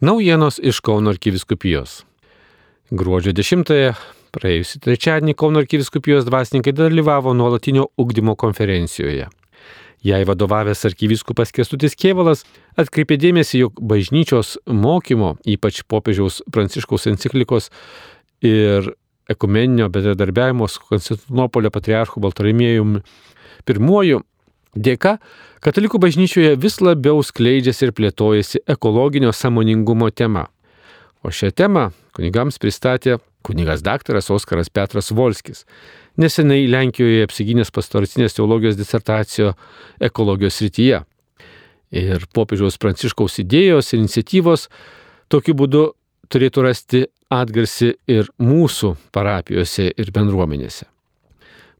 Naujienos iš Kauno arkiviskupijos. Gruodžio 10-ąją, praėjusį trečiadienį Kauno arkiviskupijos dvasininkai dalyvavo nuolatinio ugdymo konferencijoje. Jai vadovavęs arkiviskupas Kestutis Kievalas atkreipė dėmesį, jog bažnyčios mokymo, ypač popiežiaus pranciškaus enciklikos ir ekumeninio bendradarbiavimo su Konstantinopolio patriarchu Baltarimėjumi pirmuoju dėka Katalikų bažnyčioje vis labiau skleidžiasi ir plėtojasi ekologinio samoningumo tema. O šią temą kunigams pristatė kunigas daktaras Oskaras Petras Volskis, nesenai Lenkijoje apsigynęs pastoracinės teologijos disertacijo ekologijos rytyje. Ir popiežiaus pranciškaus idėjos ir iniciatyvos tokiu būdu turėtų rasti atgarsi ir mūsų parapijose ir bendruomenėse.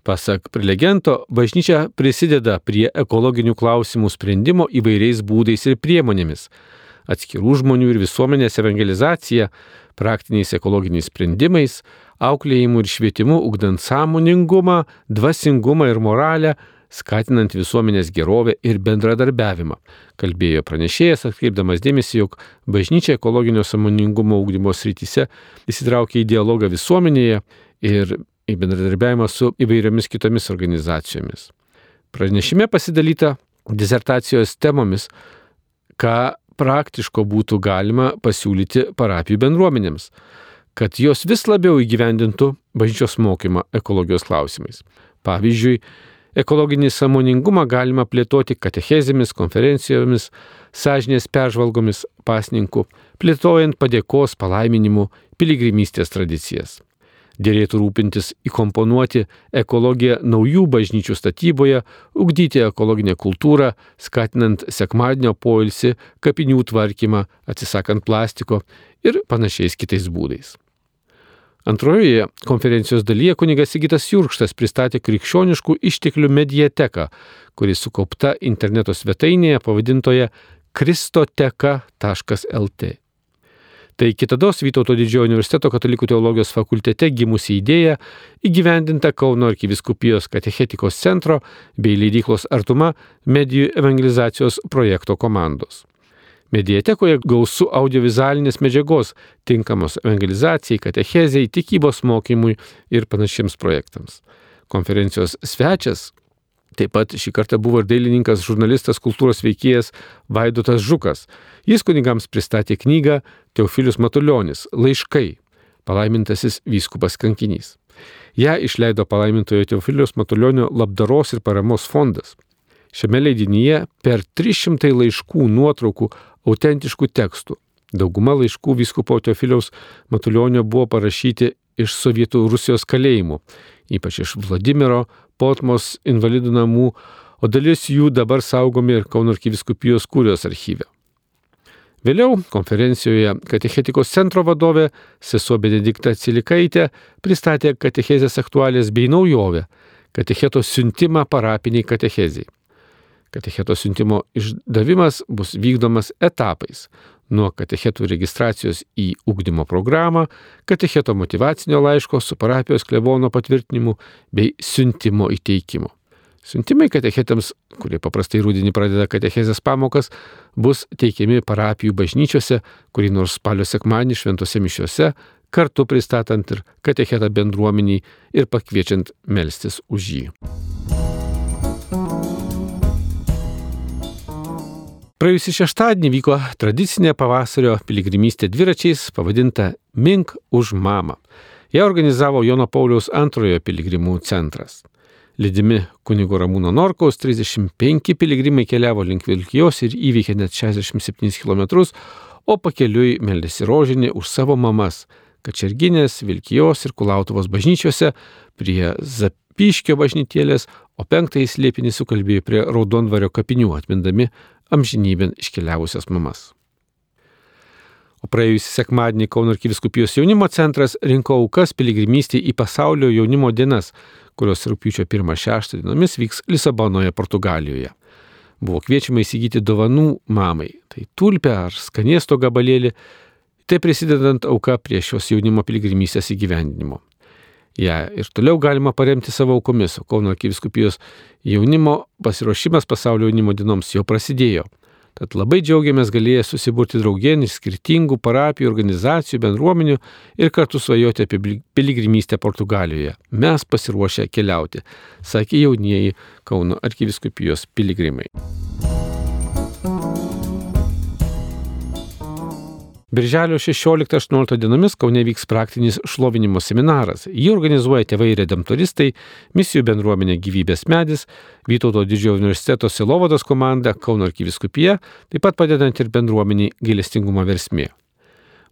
Pasak prelegento, bažnyčia prisideda prie ekologinių klausimų sprendimo įvairiais būdais ir priemonėmis - atskirų žmonių ir visuomenės evangelizacija, praktiniais ekologiniais sprendimais, auklėjimu ir švietimu, ugdant sąmoningumą, dvasingumą ir moralę, skatinant visuomenės gerovę ir bendradarbiavimą, kalbėjo pranešėjas, atkreipdamas dėmesį, jog bažnyčia ekologinio samoningumo ugdymo srityse įsitraukia į dialogą visuomenėje ir į bendradarbiavimą su įvairiomis kitomis organizacijomis. Pranešime pasidalyta disertacijos temomis, ką praktiško būtų galima pasiūlyti parapijų bendruomenėms, kad jos vis labiau įgyvendintų bažnyčios mokymą ekologijos klausimais. Pavyzdžiui, ekologinį samoningumą galima plėtoti katechezėmis, konferencijomis, sąžinės peržvalgomis pasninkų, plėtojant padėkos palaiminimų piligrimystės tradicijas dėlėtų rūpintis įkomponuoti ekologiją naujų bažnyčių statyboje, ugdyti ekologinę kultūrą, skatinant sekmadienio poilsį, kapinių tvarkymą, atsisakant plastiko ir panašiais kitais būdais. Antrojoje konferencijos dalyje kunigas Sigitas Jurkštas pristatė krikščioniškų išteklių mediateką, kuri sukaupta interneto svetainėje pavadintoje kristoteka.lt. Tai kitados Vytauto didžiojo universiteto katalikų teologijos fakultete gimusi idėja įgyvendinta Kauno arkiviskupijos katechetikos centro bei leidyklos Artuma medijų evangelizacijos projekto komandos. Mediatekoje gausu audiovizualinės medžiagos tinkamos evangelizacijai, katechezijai, tikybos mokymui ir panašiems projektams. Konferencijos svečias Taip pat šį kartą buvo ir dailininkas, žurnalistas, kultūros veikėjas Vaidotas Žukas. Jis kunigams pristatė knygą Teofilius Matuljonis - Laiškai - palaimintasis vyskupas kankinys. Ja išleido palaimintojo Teofilius Matuljonio labdaros ir paramos fondas. Šiame leidinyje per 300 laiškų, nuotraukų, autentiškų tekstų. Dauguma laiškų vyskupo Teofiliaus Matuljonio buvo parašyti iš Sovietų Rusijos kalėjimų, ypač iš Vladimiro, Potmos invalidų namų, o dalis jų dabar saugomi ir Kauno arkiviskupijos kūrijos archyve. Vėliau konferencijoje Katechetikos centro vadovė sesuo Benedikta Cilikaitė pristatė katechezės aktualės bei naujovę - katecheto siuntimą parapiniai katechezijai. Katecheto siuntimo išdavimas bus vykdomas etapais nuo katechetų registracijos į ugdymo programą, katecheto motivacinio laiško su parapijos klebono patvirtinimu bei siuntimo įteikimu. Siuntimai katechetams, kurie paprastai rūdienį pradeda katechezės pamokas, bus teikiami parapijų bažnyčiose, kurį nors spalio sekmanį šventose mišiuose, kartu pristatant ir katechetą bendruomeniai ir pakviečiant melstis už jį. Praėjusį šeštadienį vyko tradicinė pavasario piligrimystė dviračiais pavadinta Mink už mamą. Ją organizavo Jono Pauliaus antrojo piligrimų centras. Lydimi kunigo Ramūno Norkaus 35 piligrimai keliavo link Vilkijos ir įveikė net 67 km, o pakeliui meldėsi rožinį už savo mamas Kačerginės, Vilkijos ir Kulautuvos bažnyčiose, prie Zapyškio bažnytėlės, o penktąjį slėpinį sukalbėjo prie Raudondvario kapinių, atmindami amžinybėn iškeliavusias mamas. O praėjusį sekmadienį Kauno arkiviskupijos jaunimo centras rinko aukas piligrimystį į pasaulio jaunimo dienas, kurios rūpiučio 1-6 dienomis vyks Lisabonoje, Portugalijoje. Buvo kviečiama įsigyti dovanų mamai - tai tulpę ar skanėsto gabalėlį, tai prisidedant auka prie šios jaunimo piligrimystės įgyvendinimo ją ir toliau galima paremti savo aukomis, Kauno arkiviskupijos jaunimo pasiruošimas pasaulio jaunimo dienoms jau prasidėjo. Tad labai džiaugiamės galėję susiburti draugien iš skirtingų parapijų, organizacijų, bendruomenių ir kartu svajoti apie piligrimystę Portugalijoje. Mes pasiruošę keliauti, sakė jaunieji Kauno arkiviskupijos piligrimai. Birželio 16-18 dienomis Kaune vyks praktinis šlovinimo seminaras. Jį organizuoja tėvai redemptoristai, misijų bendruomenė gyvybės medis, Vytauto didžiojo universiteto Silovados komanda, Kauno arkiviskupija, taip pat padedant ir bendruomeniai gailestingumo versmė.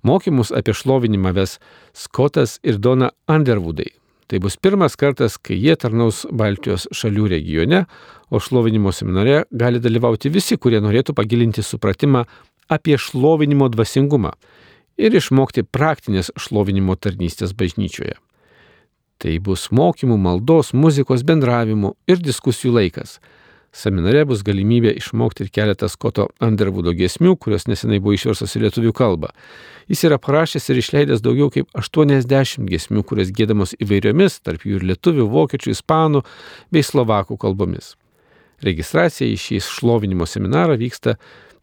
Mokymus apie šlovinimą ves Skotas ir Dona Underwoodai. Tai bus pirmas kartas, kai jie tarnaus Baltijos šalių regione, o šlovinimo seminare gali dalyvauti visi, kurie norėtų pagilinti supratimą apie šlovinimo dvasingumą ir išmokti praktinės šlovinimo tarnystės bažnyčioje. Tai bus mokymų, maldos, muzikos, bendravimų ir diskusijų laikas. Seminare bus galimybė išmokti ir keletą Skoto Underwoodo giesmių, kurios nesenai buvo išverstos į lietuvių kalbą. Jis yra parašęs ir išleidęs daugiau kaip 80 giesmių, kurias gėdamos įvairiomis, tarp jų ir lietuvių, vokiečių, ispanų bei slovakų kalbomis. Registracija į šį šlovinimo seminarą vyksta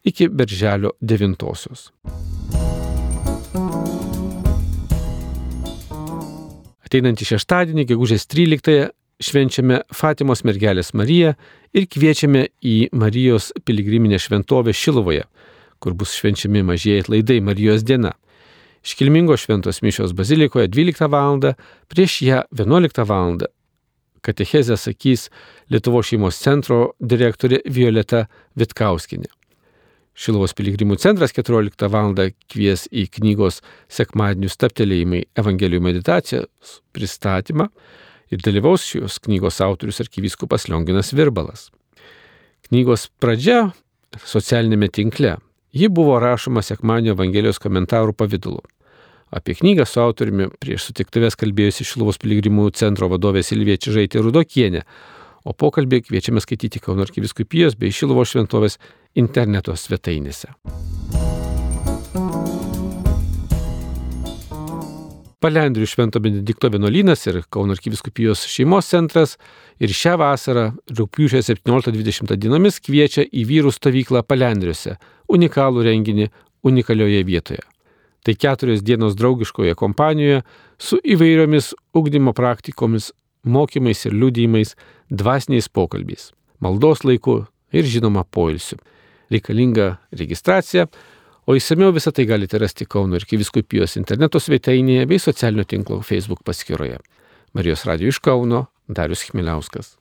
iki birželio 9-osios. Ateinantį šeštadienį, gegužės 13-ąją, švenčiame Fatimos mergelės Mariją ir kviečiame į Marijos piligriminę šventovę Šilovoje, kur bus švenčiami mažieji atlaidai Marijos diena. Iškilmingos šventos mišios bazilikoje 12 val. prieš ją 11 val. Katechezę sakys Lietuvo šeimos centro direktorė Violeta Vitkauskinė. Šilovos piligrimų centras 14 val. kvies į knygos sekmadienių staptelėjimai Evangelijų meditacijos pristatymą ir dalyvaus šios knygos autorius arkivyskupas Lionginas Virbalas. Knygos pradžia socialinėme tinkle. Ji buvo rašoma sekmadienio Evangelijos komentarų pavydalu. Apie knygą su autoriumi prieš sutiktuvės kalbėjusi Šilovos piligrimų centro vadovė Silvija Čižaitė Rudokienė, o pokalbį kviečiame skaityti Kauno arkiviskupijos bei Šilovo šventovės interneto svetainėse. Palendrių Švento Benedikto vienuolynas ir Kauno arkiviskupijos šeimos centras. Ir šią vasarą, rūpiučio 17-20 dienomis, kviečia į vyrų stovyklą Palendriuose - unikalų renginį unikalioje vietoje. Tai keturios dienos draugiškoje kompanijoje su įvairiomis ugdymo praktikomis, mokymais ir liudijimais, dvasiniais pokalbiais, maldos laiku ir žinoma poilsiu. Reikalinga registracija, o įsameu visą tai galite rasti Kauno ir Kiviskupijos interneto svetainėje bei socialinio tinklo Facebook paskyroje. Marijos radio iš Kauno Darius Chmiliauskas.